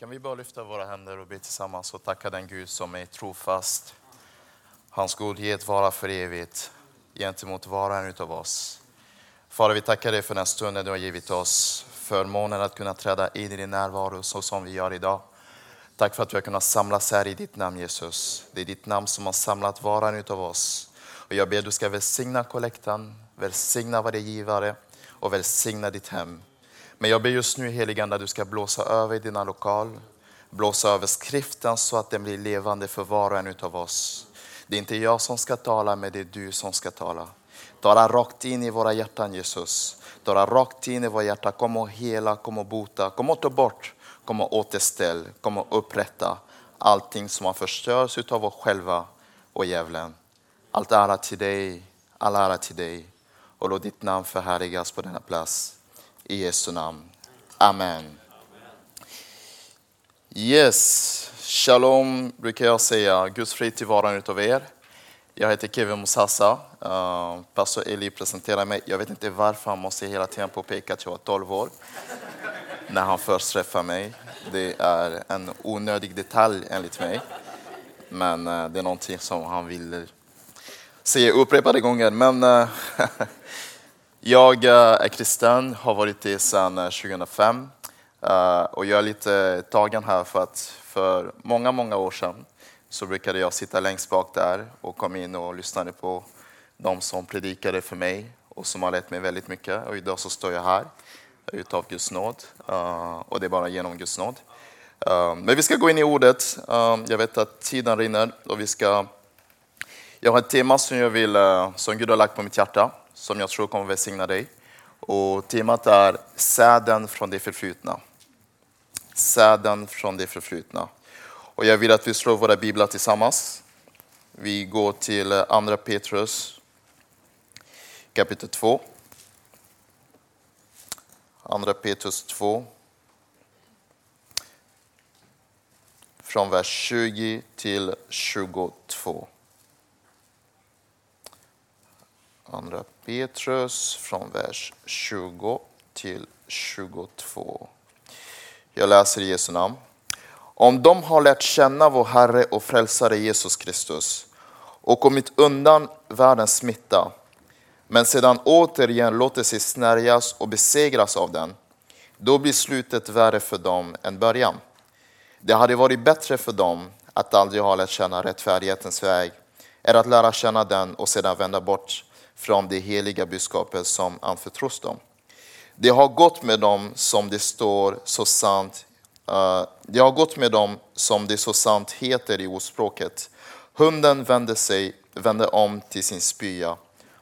Kan vi bara lyfta våra händer och be tillsammans och tacka den Gud som är trofast. Hans godhet vara för evigt gentemot var och en utav oss. Fader, vi tackar dig för den stunden du har givit oss, förmånen att kunna träda in i din närvaro så som vi gör idag. Tack för att vi har kunnat samlas här i ditt namn Jesus. Det är ditt namn som har samlat var och en utav oss. Och jag ber att du ska välsigna kollektan, välsigna varje givare och välsigna ditt hem. Men jag ber just nu heligande att du ska blåsa över i dina lokal, blåsa över skriften så att den blir levande för var och en utav oss. Det är inte jag som ska tala, men det är du som ska tala. Tala rakt in i våra hjärtan Jesus. Tala rakt in i våra hjärtan. Kom och hela, kom och bota, kom och ta bort, kom och återställ, kom och upprätta allting som har förstörts utav oss själva och djävulen. Allt ära till dig, all ära till dig. Och låt ditt namn förhärligas på denna plats. I Jesu namn. Amen. Yes, shalom brukar jag säga. Guds frid till var och en utav er. Jag heter Kevin Mosasa. Uh, eh, pastor Eli presenterar mig. Jag vet inte varför han måste hela tiden påpeka att jag var 12 år när han först träffar mig. Det är en onödig detalj enligt mig. Men uh, det är någonting som han vill säga upprepade gånger. Men uh, jag eh, är kristen, har varit det sedan eh, 2005. Eh, och jag är lite tagen här för att för många, många år sedan så brukade jag sitta längst bak där och kom in och lyssnade på de som predikade för mig och som har lett mig väldigt mycket. Och idag så står jag här utav Guds nåd och det är bara genom Guds nåd. Men vi ska gå in i ordet. Jag vet att tiden rinner och vi ska... Jag har ett tema som, jag vill, som Gud har lagt på mitt hjärta som jag tror kommer välsigna dig. Och temat är säden från det förflutna. Säden från det förflutna. Och jag vill att vi slår våra biblar tillsammans. Vi går till Andra Petrus kapitel 2. Andra Petrus 2. Från vers 20 till 22. Andra Petrus från vers 20 till 22. Jag läser i Jesu namn. Om de har lärt känna vår Herre och Frälsare Jesus Kristus och kommit undan världens smitta, men sedan återigen låter sig snärjas och besegras av den, då blir slutet värre för dem än början. Det hade varit bättre för dem att aldrig ha lärt känna rättfärdighetens väg, än att lära känna den och sedan vända bort från det heliga budskapet som anförtros dem. Det har gått med dem som det står så sant eh, det har gått med dem som det så sant heter i ordspråket. Hunden vänder, sig, vänder om till sin spya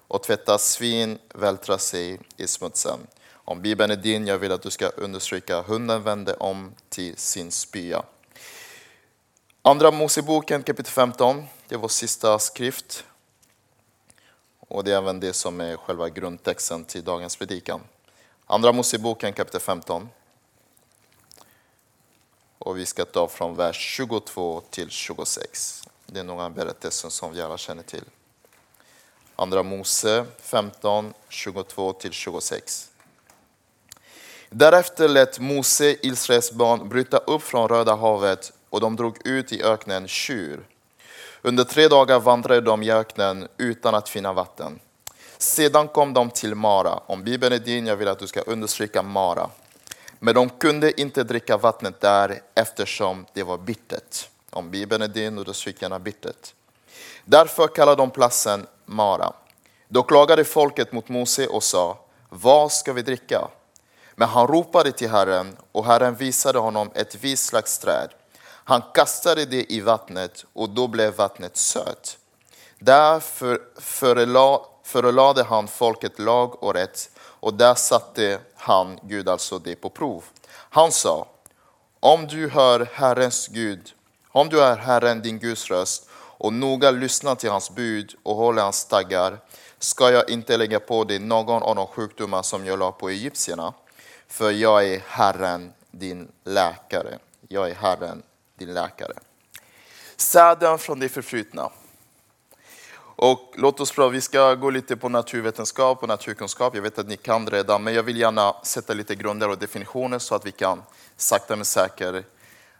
och tvättar svin vältrar sig i smutsen. Om Bibeln är din, jag vill att du ska understryka hunden vände om till sin spya. Andra Moseboken kapitel 15, det är vår sista skrift. Och det är även det som är själva grundtexten till dagens predikan. Andra Moseboken kapitel 15. Och vi ska ta från vers 22 till 26. Det är några berättelser som vi alla känner till. Andra Mose 15, 22 till 26. Därefter lät Mose Israels barn bryta upp från Röda havet och de drog ut i öknen Tjur. Under tre dagar vandrade de i öknen utan att finna vatten. Sedan kom de till Mara. Om Bibeln är din, jag vill att du ska understryka Mara. Men de kunde inte dricka vattnet där eftersom det var bittert. Om Bibeln är din, understryk gärna bittert. Därför kallade de platsen Mara. Då klagade folket mot Mose och sa, vad ska vi dricka? Men han ropade till Herren och Herren visade honom ett visst slags träd. Han kastade det i vattnet och då blev vattnet sött. Därför förelade han folket lag och rätt och där satte han, Gud alltså, det på prov. Han sa, Om du hör Herrens Gud, om du är Herren din Guds röst och noga lyssnar till hans bud och håller hans taggar, ska jag inte lägga på dig någon av de sjukdomar som jag la på egyptierna. För jag är Herren din läkare. Jag är Herren din läkare. Säden från det förflutna. Och låt oss prova, vi ska gå lite på naturvetenskap och naturkunskap. Jag vet att ni kan redan, men jag vill gärna sätta lite grunder och definitioner så att vi kan sakta men säkert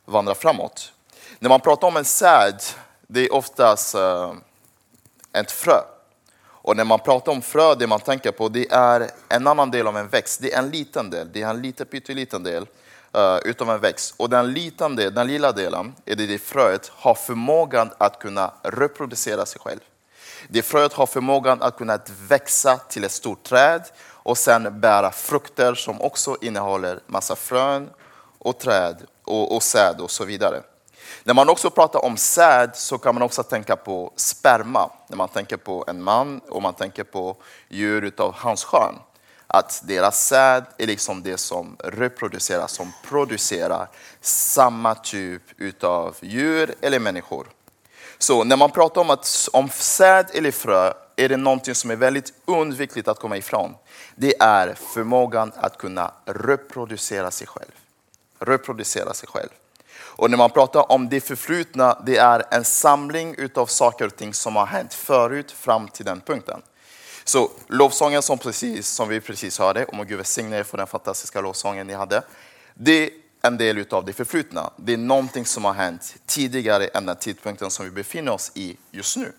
vandra framåt. När man pratar om en säd, det är oftast eh, ett frö. Och när man pratar om frö, det man tänker på, det är en annan del av en växt. Det är en liten del, det är en liten pytteliten del Eh, utav en växt. Och den, litande, den lilla delen, är det, det fröet, har förmågan att kunna reproducera sig själv. Det fröet har förmågan att kunna växa till ett stort träd och sen bära frukter som också innehåller massa frön och träd och, och säd och så vidare. När man också pratar om säd så kan man också tänka på sperma. När man tänker på en man och man tänker på djur utav hans skön. Att deras säd är liksom det som reproducerar, som producerar samma typ utav djur eller människor. Så när man pratar om, att, om säd eller frö är det någonting som är väldigt undvikligt att komma ifrån. Det är förmågan att kunna reproducera sig själv. Reproducera sig själv. Och när man pratar om det förflutna, det är en samling av saker och ting som har hänt förut fram till den punkten. Så lovsången som, precis, som vi precis hörde, om Gud välsigne er för den fantastiska lovsången ni hade. Det är en del av det förflutna. Det är någonting som har hänt tidigare än den tidpunkten som vi befinner oss i just nu.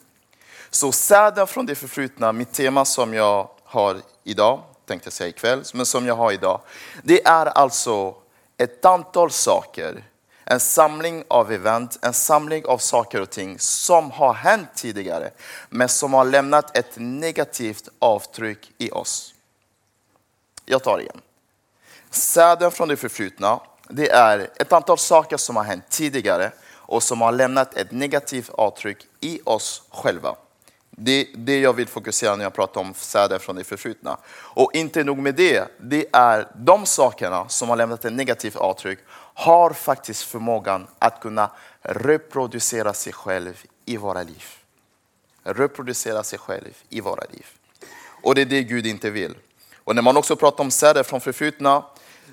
Så säden från det förflutna, mitt tema som jag har idag, tänkte jag säga ikväll, men som jag har idag. Det är alltså ett antal saker, en samling av event, en samling av saker och ting som har hänt tidigare, men som har lämnat ett negativt avtryck i oss. Jag tar det igen. Säden från det förflutna det är ett antal saker som har hänt tidigare och som har lämnat ett negativt avtryck i oss själva. Det är det jag vill fokusera när jag pratar om säder från det förflutna. Och inte nog med det, det är de sakerna som har lämnat ett negativt avtryck har faktiskt förmågan att kunna reproducera sig själv i våra liv. Reproducera sig själv i våra liv. Och det är det Gud inte vill. Och när man också pratar om säder från förflutna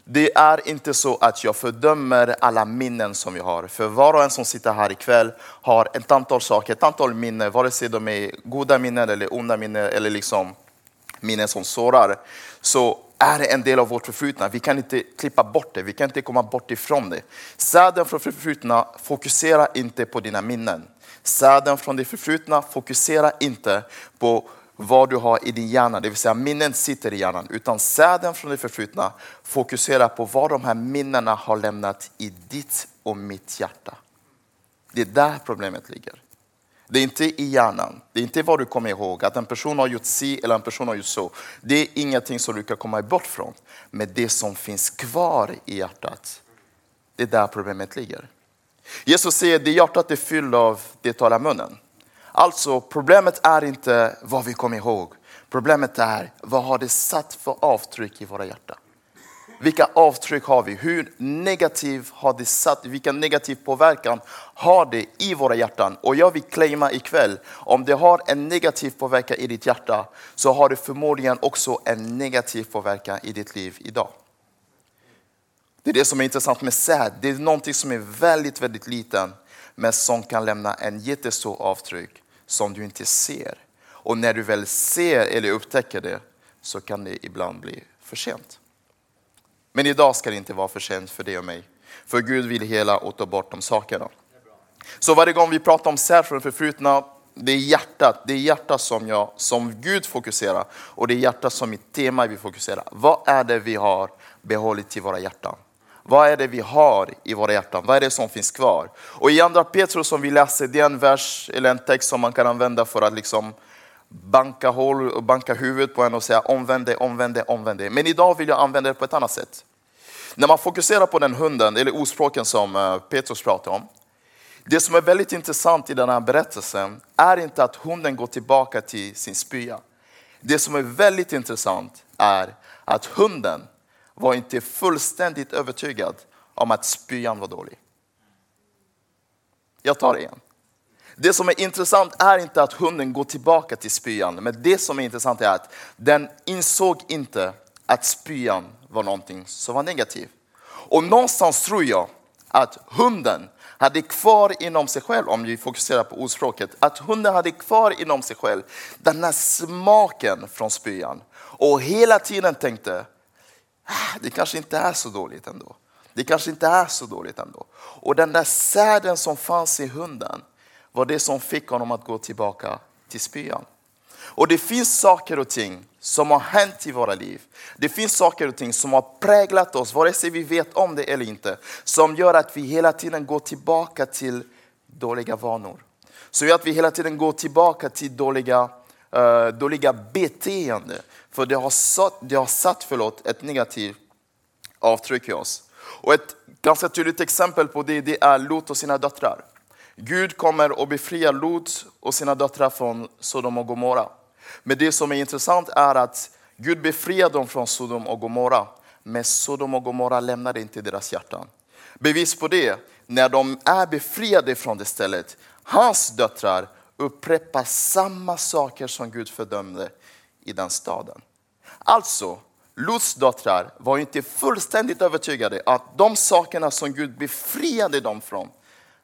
det är inte så att jag fördömer alla minnen som jag har. För var och en som sitter här ikväll har ett antal saker, ett antal minnen, vare sig de är goda minnen eller onda minnen eller liksom minnen som sårar. Så är det en del av vårt förflutna. Vi kan inte klippa bort det, vi kan inte komma bort ifrån det. Säden från det förflutna fokuserar inte på dina minnen. Säden från det förflutna fokuserar inte på vad du har i din hjärna, det vill säga minnen sitter i hjärnan, utan säden från det förflutna fokuserar på vad de här minnena har lämnat i ditt och mitt hjärta. Det är där problemet ligger. Det är inte i hjärnan, det är inte vad du kommer ihåg, att en person har gjort si eller en person har gjort så. Det är ingenting som du kan komma bort från. Men det som finns kvar i hjärtat, det är där problemet ligger. Jesus säger att det hjärtat är fyllt av, det talar munnen. Alltså problemet är inte vad vi kommer ihåg. Problemet är vad har det satt för avtryck i våra hjärtan? Vilka avtryck har vi? Hur negativ har det satt? Vilken negativ påverkan har det i våra hjärtan? Och jag vill claima ikväll, om det har en negativ påverkan i ditt hjärta så har det förmodligen också en negativ påverkan i ditt liv idag. Det är det som är intressant med säd. Det är någonting som är väldigt, väldigt liten men som kan lämna en jättestor avtryck som du inte ser. Och när du väl ser eller upptäcker det så kan det ibland bli för sent. Men idag ska det inte vara för sent för dig och mig. För Gud vill hela och ta bort de sakerna. Så varje gång vi pratar om sär från det förflutna, det är hjärtat, det är hjärtat som, jag, som Gud fokuserar och det är hjärtat som mitt tema vi fokuserar. Vad är det vi har behållit i våra hjärtan? Vad är det vi har i våra hjärtan? Vad är det som finns kvar? Och i andra Petrus som vi läser, det är en vers eller en text som man kan använda för att liksom banka, hål och banka huvudet på en och säga omvänd dig, omvänd dig, omvänd dig. Men idag vill jag använda det på ett annat sätt. När man fokuserar på den hunden, eller ordspråken som eh, Petrus pratar om. Det som är väldigt intressant i den här berättelsen är inte att hunden går tillbaka till sin spya. Det som är väldigt intressant är att hunden var inte fullständigt övertygad om att spyan var dålig. Jag tar det igen. Det som är intressant är inte att hunden går tillbaka till spyan, men det som är intressant är att den insåg inte att spyan var någonting som var negativt. Och någonstans tror jag att hunden hade kvar inom sig själv, om vi fokuserar på ordspråket, att hunden hade kvar inom sig själv den här smaken från spyan. Och hela tiden tänkte, Ah, det kanske inte är så dåligt ändå. Det kanske inte är så dåligt ändå. Och den där säden som fanns i hunden var det som fick honom att gå tillbaka till spyan. Och det finns saker och ting som har hänt i våra liv. Det finns saker och ting som har präglat oss, vare sig vi vet om det eller inte, som gör att vi hela tiden går tillbaka till dåliga vanor. Så gör att vi hela tiden går tillbaka till dåliga, uh, dåliga beteenden. För det har satt, det har satt förlåt, ett negativt avtryck i oss. Och ett ganska tydligt exempel på det, det är Lot och sina döttrar. Gud kommer och befriar Lot och sina döttrar från Sodom och Gomorra. Men det som är intressant är att Gud befriar dem från Sodom och Gomorra. Men Sodom och Gomorra lämnade inte deras hjärtan. Bevis på det, när de är befriade från det stället, hans döttrar upprepar samma saker som Gud fördömde i den staden. Alltså, Lots döttrar var inte fullständigt övertygade att de sakerna som Gud befriade dem från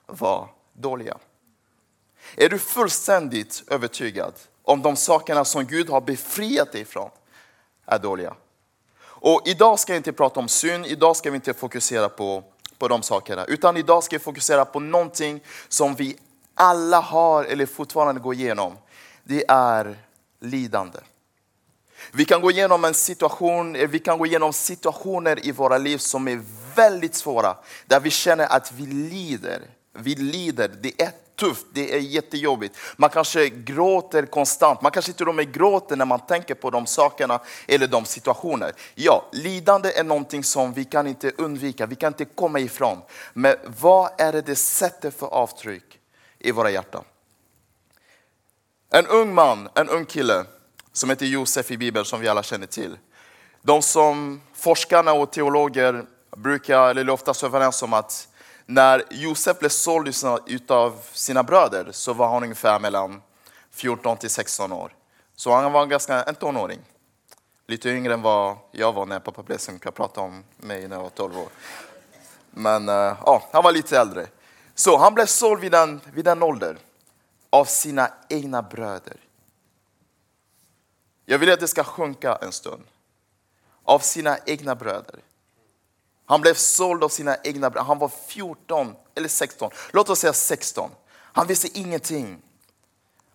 var dåliga. Är du fullständigt övertygad om de sakerna som Gud har befriat dig från är dåliga? Och idag ska jag inte prata om synd, idag ska vi inte fokusera på, på de sakerna. Utan idag ska vi fokusera på någonting som vi alla har eller fortfarande går igenom. Det är lidande. Vi kan gå igenom en situation, eh, vi kan gå igenom situationer i våra liv som är väldigt svåra. Där vi känner att vi lider. Vi lider, det är tufft, det är jättejobbigt. Man kanske gråter konstant, man kanske till och med gråter när man tänker på de sakerna eller de situationer. Ja, lidande är någonting som vi kan inte undvika, vi kan inte komma ifrån. Men vad är det det sätter för avtryck i våra hjärtan? En ung man, en ung kille som heter Josef i Bibeln som vi alla känner till. De som forskarna och teologer brukar, eller oftast överens om att när Josef blev såld av sina bröder så var han ungefär mellan 14 till 16 år. Så han var ganska en tonåring. Lite yngre än vad jag var när pappa blev som kan prata om mig när jag var 12 år. Men eh, ja, han var lite äldre. Så han blev såld vid den, vid den åldern av sina egna bröder. Jag vill att det ska sjunka en stund. Av sina egna bröder. Han blev såld av sina egna bröder. Han var 14 eller 16. Låt oss säga 16. Han visste ingenting.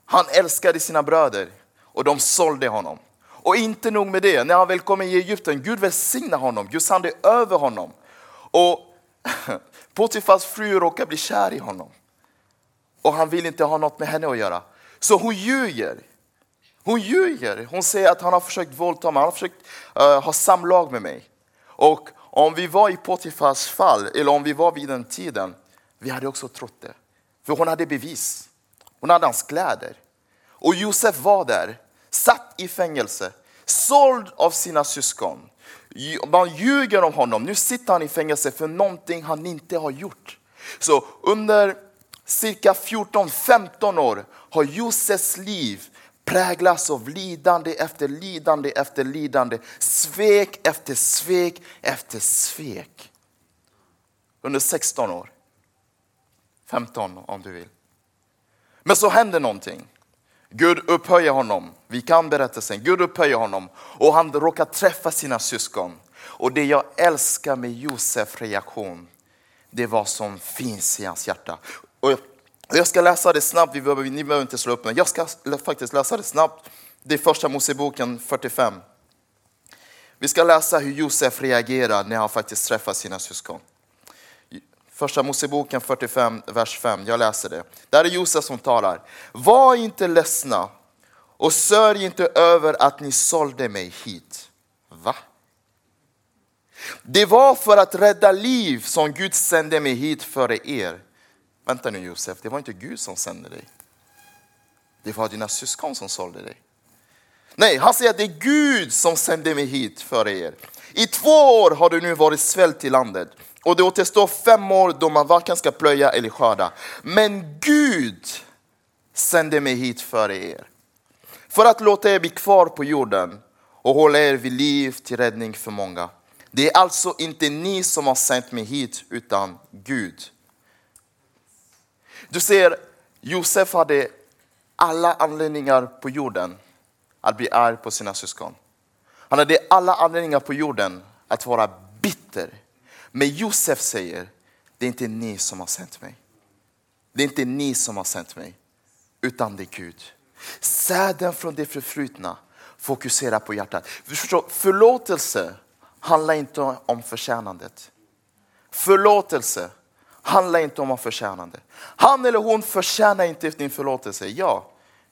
Han älskade sina bröder och de sålde honom. Och inte nog med det, när han väl kom i Egypten, Gud välsignar honom, Gud sande över honom. Och Potifars fru råkar bli kär i honom. Och han vill inte ha något med henne att göra. Så hon ljuger. Hon ljuger. Hon säger att han har försökt våldta mig, han har försökt uh, ha samlag med mig. Och om vi var i Potifars fall, eller om vi var vid den tiden, vi hade också trott det. För hon hade bevis. Hon hade hans kläder. Och Josef var där, satt i fängelse, såld av sina syskon. Man ljuger om honom. Nu sitter han i fängelse för någonting han inte har gjort. Så under cirka 14-15 år har Josefs liv präglas av lidande efter lidande efter lidande, svek efter svek efter svek. Under 16 år. 15 om du vill. Men så händer någonting. Gud upphöjer honom. Vi kan berättelsen. Gud upphöjer honom och han råkar träffa sina syskon. Och det jag älskar med Josefs reaktion, det är vad som finns i hans hjärta. Och jag ska läsa det snabbt, ni behöver, ni behöver inte slå upp men jag ska faktiskt läsa det snabbt. Det är första Moseboken 45. Vi ska läsa hur Josef reagerar när han faktiskt träffar sina syskon. Första Moseboken 45, vers 5. Jag läser det. Där är Josef som talar. Var inte ledsna och sörj inte över att ni sålde mig hit. Va? Det var för att rädda liv som Gud sände mig hit före er. Vänta nu Josef, det var inte Gud som sände dig. Det var dina syskon som sålde dig. Nej, han säger att det är Gud som sände mig hit för er. I två år har det nu varit svält i landet och det återstår fem år då man varken ska plöja eller skörda. Men Gud sände mig hit för er. För att låta er bli kvar på jorden och hålla er vid liv till räddning för många. Det är alltså inte ni som har sänt mig hit, utan Gud. Du ser, Josef hade alla anledningar på jorden att bli arg på sina syskon. Han hade alla anledningar på jorden att vara bitter. Men Josef säger, det är inte ni som har sänt mig. Det är inte ni som har sänt mig, utan det är Gud. Säden från det förflutna fokuserar på hjärtat. Förlåtelse handlar inte om förtjänandet. Förlåtelse handlar inte om förtjänande. Han eller hon förtjänar inte din förlåtelse, ja.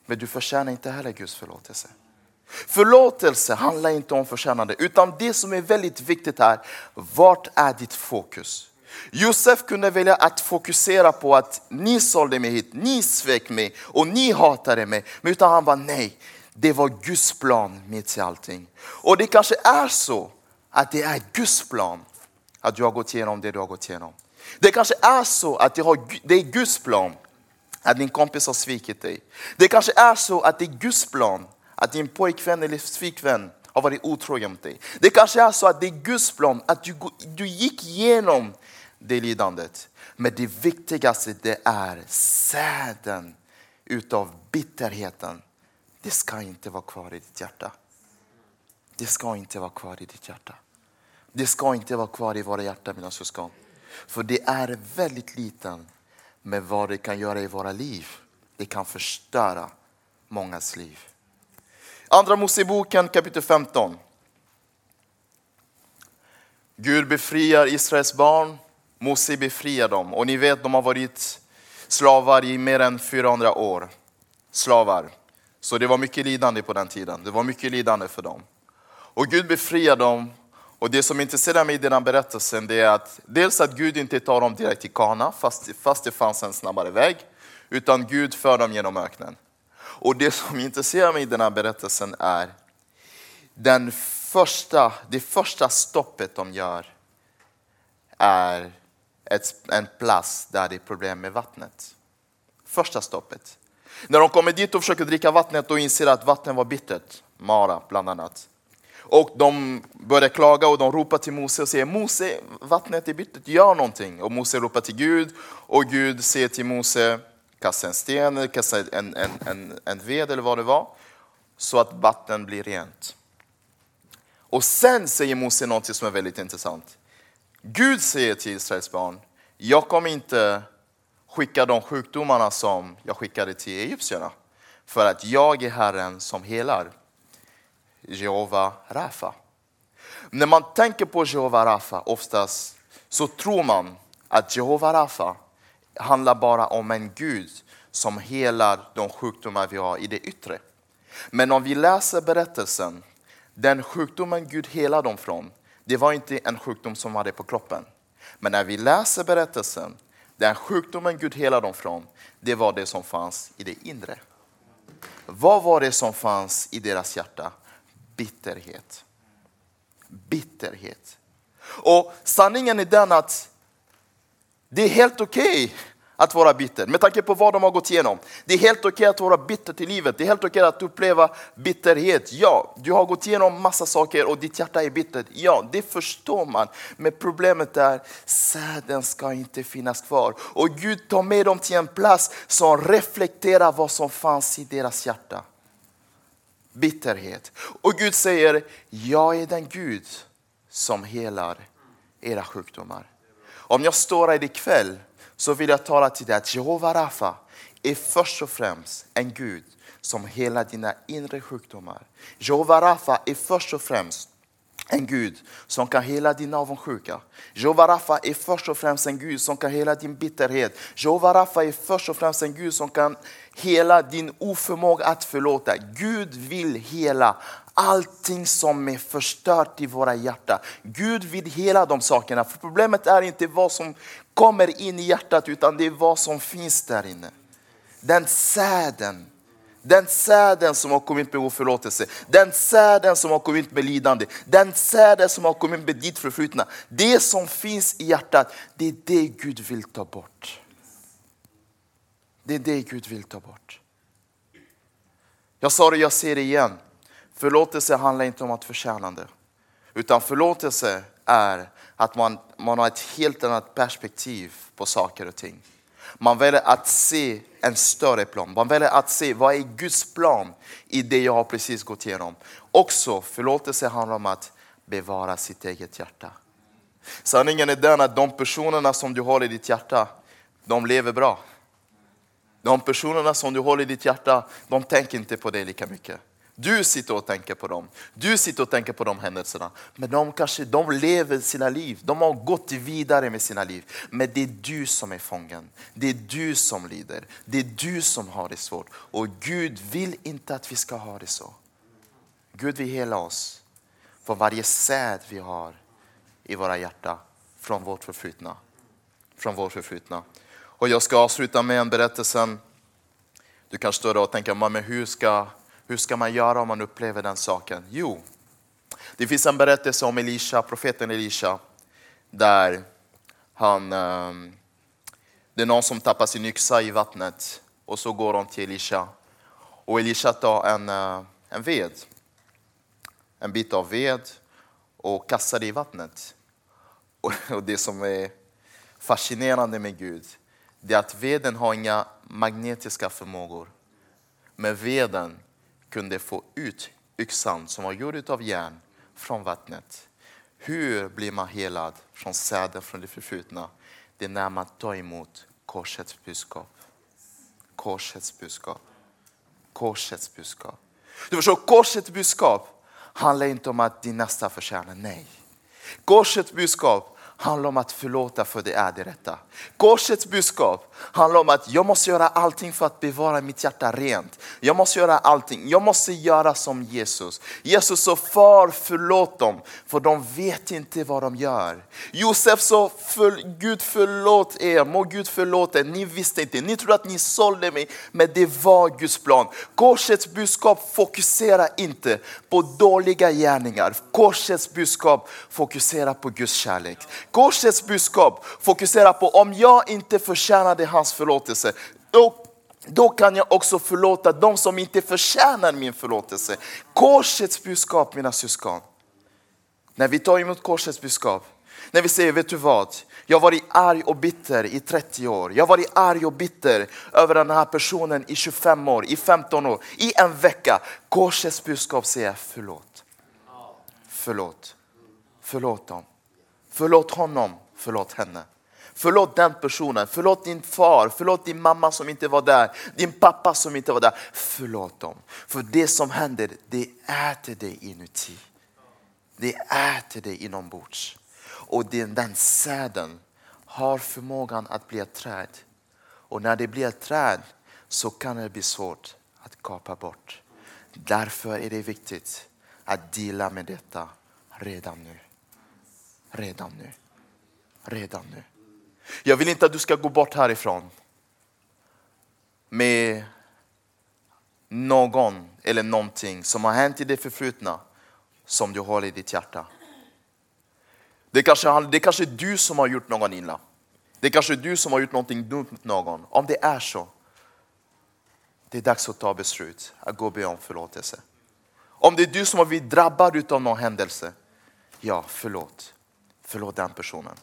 Men du förtjänar inte heller Guds förlåtelse. Förlåtelse handlar inte om förtjänande, utan det som är väldigt viktigt är, vart är ditt fokus? Josef kunde välja att fokusera på att ni sålde mig hit, ni svek mig och ni hatade mig. Men utan han var nej, det var Guds plan mitt i allting. Och det kanske är så att det är Guds plan att du har gått igenom det du har gått igenom. Det kanske är så att det, är Guds plan att din kompis har svikit dig. Det kanske är så att det är Guds plan att din pojkvän eller flickvän har varit otrogen mot dig. Det kanske är så att det är Guds plan att du, du gick igenom det lidandet. Men det viktigaste det är säden utav bitterheten. Det ska inte vara kvar i ditt hjärta. Det ska inte vara kvar i ditt hjärta. Det ska inte vara kvar i våra hjärtan mina syskon. För det är väldigt liten med vad det kan göra i våra liv. Det kan förstöra mångas liv. Andra Moseboken kapitel 15. Gud befriar Israels barn, Mose befriar dem. Och ni vet, de har varit slavar i mer än 400 år. Slavar. Så det var mycket lidande på den tiden. Det var mycket lidande för dem. Och Gud befriar dem. Och det som intresserar mig i den här berättelsen det är att dels att Gud inte tar dem direkt till Kana, fast, fast det fanns en snabbare väg. Utan Gud för dem genom öknen. Och det som intresserar mig i den här berättelsen är den första, det första stoppet de gör är ett, en plats där det är problem med vattnet. Första stoppet. När de kommer dit och försöker dricka vattnet och inser att vattnet var bittert, Mara bland annat. Och de börjar klaga och de ropar till Mose och säger Mose, vattnet är bittert, gör någonting. Och Mose ropar till Gud och Gud säger till Mose, kasta en sten, kasta en, en, en, en ved eller vad det var, så att vatten blir rent. Och sen säger Mose något som är väldigt intressant. Gud säger till Israels barn, jag kommer inte skicka de sjukdomarna som jag skickade till egyptierna. För att jag är Herren som helar. Jehova Rafa. När man tänker på Jehova Rafa oftast så tror man att Jehova Rafa handlar bara om en Gud som helar de sjukdomar vi har i det yttre. Men om vi läser berättelsen, den sjukdomen Gud helar dem från, det var inte en sjukdom som var det på kroppen. Men när vi läser berättelsen, den sjukdomen Gud helar dem från, det var det som fanns i det inre. Vad var det som fanns i deras hjärta? Bitterhet. Bitterhet. Och sanningen är den att det är helt okej okay att vara bitter, med tanke på vad de har gått igenom. Det är helt okej okay att vara bitter till livet, det är helt okej okay att uppleva bitterhet. Ja, du har gått igenom massa saker och ditt hjärta är bittert. Ja, det förstår man. Men problemet är, säden ska inte finnas kvar. Och Gud tar med dem till en plats som reflekterar vad som fanns i deras hjärta. Bitterhet. Och Gud säger, jag är den Gud som helar era sjukdomar. Om jag står här ikväll så vill jag tala till dig att Jehova Rafa är först och främst en Gud som helar dina inre sjukdomar. Jehova Rafa är först och främst en Gud som kan hela din avundsjuka. Jehova Rafa är först och främst en Gud som kan hela din bitterhet. Jehova Rafa är först och främst en Gud som kan hela din oförmåga att förlåta. Gud vill hela allting som är förstört i våra hjärtan. Gud vill hela de sakerna. För problemet är inte vad som kommer in i hjärtat utan det är vad som finns där inne. Den säden, Den säden som har kommit med oförlåtelse, den säden som har kommit med lidande, den säden som har kommit med ditt förflutna. Det som finns i hjärtat, det är det Gud vill ta bort. Det är det Gud vill ta bort. Jag sa det, jag säger det igen. Förlåtelse handlar inte om att förtjäna det. Utan förlåtelse är att man, man har ett helt annat perspektiv på saker och ting. Man väljer att se en större plan. Man väljer att se vad är Guds plan i det jag har precis gått igenom. Också förlåtelse handlar om att bevara sitt eget hjärta. Sanningen är den att de personerna som du har i ditt hjärta, de lever bra. De personerna som du håller i ditt hjärta, de tänker inte på dig lika mycket. Du sitter och tänker på dem. Du sitter och tänker på de händelserna. Men de kanske de lever sina liv. De har gått vidare med sina liv. Men det är du som är fången. Det är du som lider. Det är du som har det svårt. Och Gud vill inte att vi ska ha det så. Gud vill hela oss från varje säd vi har i våra hjärtan från vårt förflutna. Från vårt förflutna. Och jag ska avsluta med en berättelse. Du kanske står där och tänker, men hur ska, hur ska man göra om man upplever den saken? Jo, det finns en berättelse om Elisha, profeten Elisha, där han, ehm, det är någon som tappar sin yxa i vattnet och så går de till Elisha. Och Elisha tar en, eh, en ved, en bit av ved och kastar det i vattnet. Och det som är fascinerande med Gud, det är att veden har inga magnetiska förmågor. Men veden kunde få ut yxan som var gjord av järn från vattnet. Hur blir man helad från säden från det förflutna? Det är när man tar emot korsets budskap. Korsets budskap. Korsets budskap. Du förstår, korsets budskap handlar inte om att din nästa förtjänar, nej. Korsets budskap handlar om att förlåta för det är det rätta. Korsets budskap handlar om att jag måste göra allting för att bevara mitt hjärta rent. Jag måste göra allting. Jag måste göra som Jesus. Jesus sa, far förlåt dem, för de vet inte vad de gör. Josef sa, för, Gud förlåt er, må Gud förlåta er. Ni visste inte, ni trodde att ni sålde mig, men det var Guds plan. Korsets budskap fokuserar inte på dåliga gärningar. Korsets budskap fokuserar på Guds kärlek. Korsets budskap fokuserar på om jag inte förtjänade hans förlåtelse, då, då kan jag också förlåta de som inte förtjänar min förlåtelse. Korsets budskap mina syskon. När vi tar emot korsets budskap, när vi säger, vet du vad? Jag har varit arg och bitter i 30 år. Jag har varit arg och bitter över den här personen i 25 år, i 15 år, i en vecka. Korsets budskap säger förlåt. Förlåt. Förlåt dem. Förlåt honom, förlåt henne. Förlåt den personen, förlåt din far, förlåt din mamma som inte var där, din pappa som inte var där. Förlåt dem. För det som händer, det äter dig inuti. Det äter dig inombords. Och den, den säden har förmågan att bli ett träd. Och när det blir ett träd så kan det bli svårt att kapa bort. Därför är det viktigt att dela med detta redan nu. Redan nu. Redan nu. Jag vill inte att du ska gå bort härifrån med någon eller någonting som har hänt i det förflutna som du har i ditt hjärta. Det kanske, det kanske är du som har gjort någon illa. Det kanske är du som har gjort någonting dumt mot någon. Om det är så, det är dags att ta beslut, att gå och be om förlåtelse. Om det är du som har blivit drabbad av någon händelse, ja förlåt. Förlåt den personen.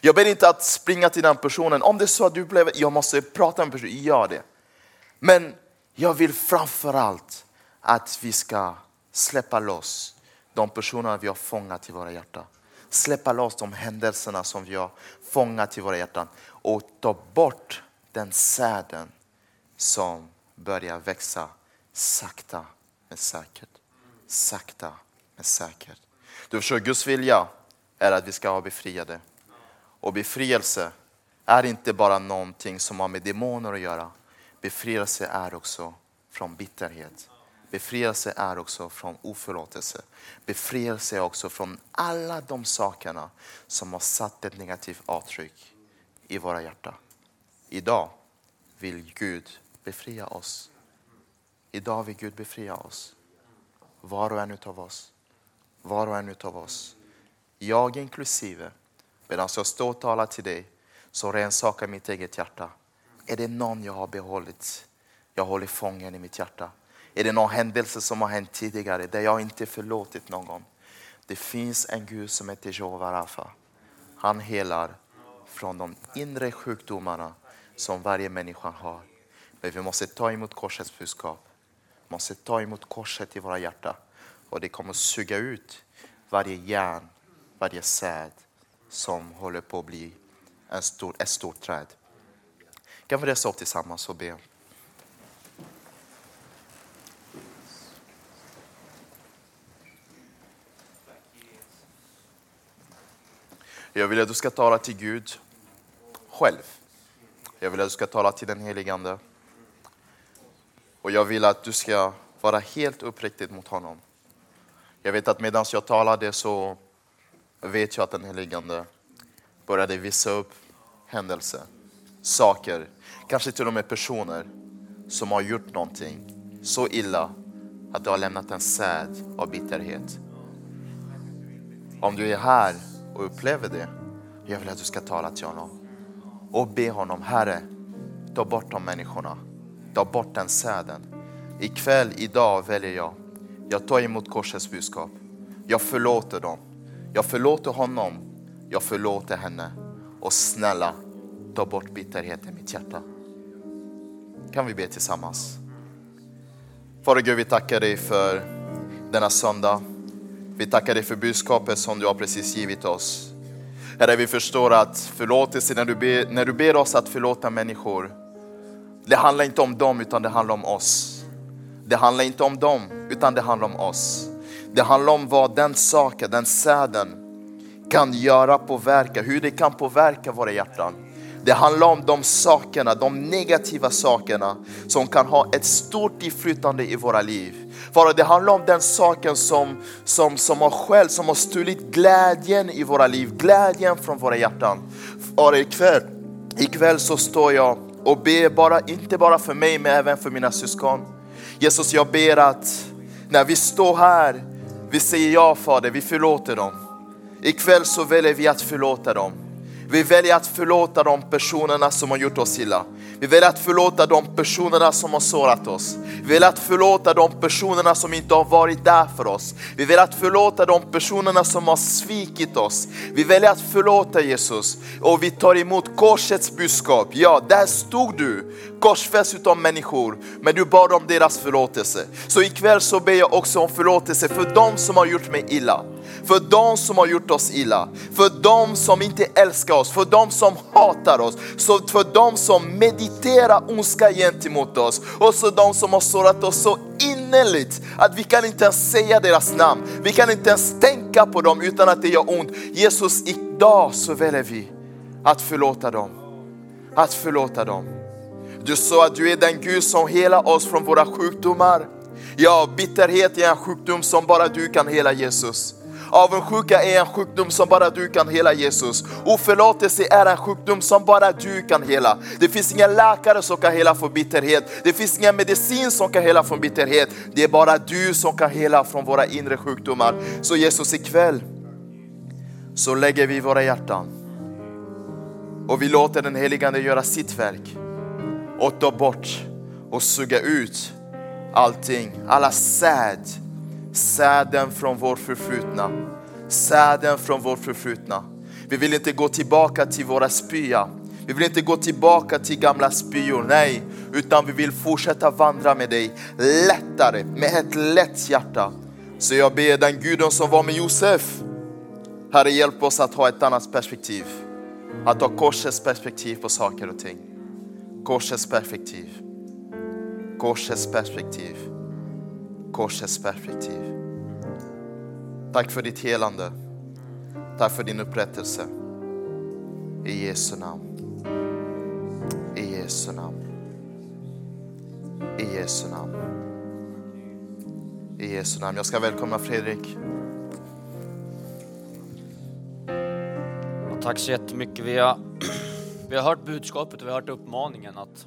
Jag ber inte att springa till den personen. Om det är så att du blev, jag måste prata med personen, gör det. Men jag vill framförallt att vi ska släppa loss de personerna vi har fångat i våra hjärtan. Släppa loss de händelserna som vi har fångat i våra hjärtan och ta bort den säden som börjar växa sakta men säkert. Sakta men säkert. Du förstår, Guds vilja är att vi ska vara befriade. Och befrielse är inte bara någonting som har med demoner att göra. Befrielse är också från bitterhet. Befrielse är också från oförlåtelse. Befrielse är också från alla de sakerna som har satt ett negativt avtryck i våra hjärtan. Idag vill Gud befria oss. Idag vill Gud befria oss. Var och en utav oss. Var och en utav oss. Jag inklusive. Medan jag står och talar till dig så rannsakar mitt eget hjärta. Är det någon jag har behållit? Jag håller fången i mitt hjärta. Är det någon händelse som har hänt tidigare där jag inte förlåtit någon? Det finns en Gud som heter Jehova Rafa. Han helar från de inre sjukdomarna som varje människa har. Men vi måste ta emot korsets budskap. Vi måste ta emot korset i våra hjärtan. Och det kommer att suga ut varje järn, varje säd som håller på att bli en stor, ett stort träd. Kan vi resa upp tillsammans och be? Jag vill att du ska tala till Gud själv. Jag vill att du ska tala till den helige Ande. Och jag vill att du ska vara helt uppriktig mot honom. Jag vet att medan jag talade så vet jag att den helige Ande började visa upp händelser, saker, kanske till och med personer som har gjort någonting så illa att det har lämnat en säd av bitterhet. Om du är här och upplever det, jag vill att du ska tala till honom och be honom, Herre, ta bort de människorna, ta bort den säden. Ikväll, idag väljer jag, jag tar emot korsets budskap. Jag förlåter dem. Jag förlåter honom, jag förlåter henne. Och snälla, ta bort bitterheten i mitt hjärta. Kan vi be tillsammans? Fader Gud, vi tackar dig för denna söndag. Vi tackar dig för budskapet som du har precis givit oss. Herre, vi förstår att förlåtelse, när du, ber, när du ber oss att förlåta människor, det handlar inte om dem utan det handlar om oss. Det handlar inte om dem utan det handlar om oss. Det handlar om vad den saken, den säden kan göra, påverka, hur det kan påverka våra hjärtan. Det handlar om de sakerna, de negativa sakerna som kan ha ett stort inflytande i våra liv. För det handlar om den saken som, som, som har själv, som har stulit glädjen i våra liv, glädjen från våra hjärtan. Och ikväll, ikväll så står jag och ber, bara, inte bara för mig men även för mina syskon. Jesus, jag ber att när vi står här, vi säger ja Fader, vi förlåter dem. Ikväll så väljer vi att förlåta dem. Vi väljer att förlåta de personerna som har gjort oss illa. Vi väljer att förlåta de personerna som har sårat oss. Vi väljer att förlåta de personerna som inte har varit där för oss. Vi väljer att förlåta de personerna som har svikit oss. Vi väljer att förlåta Jesus och vi tar emot korsets budskap. Ja, där stod du korsfäst utav människor, men du bad om deras förlåtelse. Så ikväll så ber jag också om förlåtelse för de som har gjort mig illa. För de som har gjort oss illa, för de som inte älskar oss, för de som hatar oss, för de som mediterar ondska gentemot oss och så de som har sårat oss så innerligt att vi kan inte ens säga deras namn. Vi kan inte ens tänka på dem utan att det gör ont. Jesus, idag så väljer vi att förlåta dem. Att förlåta dem. Du sa att du är den Gud som helar oss från våra sjukdomar. Ja, bitterhet är en sjukdom som bara du kan hela Jesus. Avundsjuka är en sjukdom som bara du kan hela Jesus. Oförlåtelse är en sjukdom som bara du kan hela. Det finns ingen läkare som kan hela från bitterhet. Det finns ingen medicin som kan hela från bitterhet. Det är bara du som kan hela från våra inre sjukdomar. Så Jesus ikväll så lägger vi våra hjärtan och vi låter den heligande göra sitt verk och ta bort och suga ut allting, alla säd säden från vårt förflutna. Säden från vårt förflutna. Vi vill inte gå tillbaka till våra spya. Vi vill inte gå tillbaka till gamla spyor, nej, utan vi vill fortsätta vandra med dig lättare, med ett lätt hjärta. Så jag ber den guden som var med Josef, Herre hjälp oss att ha ett annat perspektiv. Att ha korsets perspektiv på saker och ting. Korsets perspektiv. Korsets perspektiv korsets perspektiv. Tack för ditt helande. Tack för din upprättelse. I Jesu namn. I Jesu namn. I Jesu namn. I Jesu namn. Jag ska välkomna Fredrik. tack så jättemycket. Vi har, vi har hört budskapet och vi har hört uppmaningen att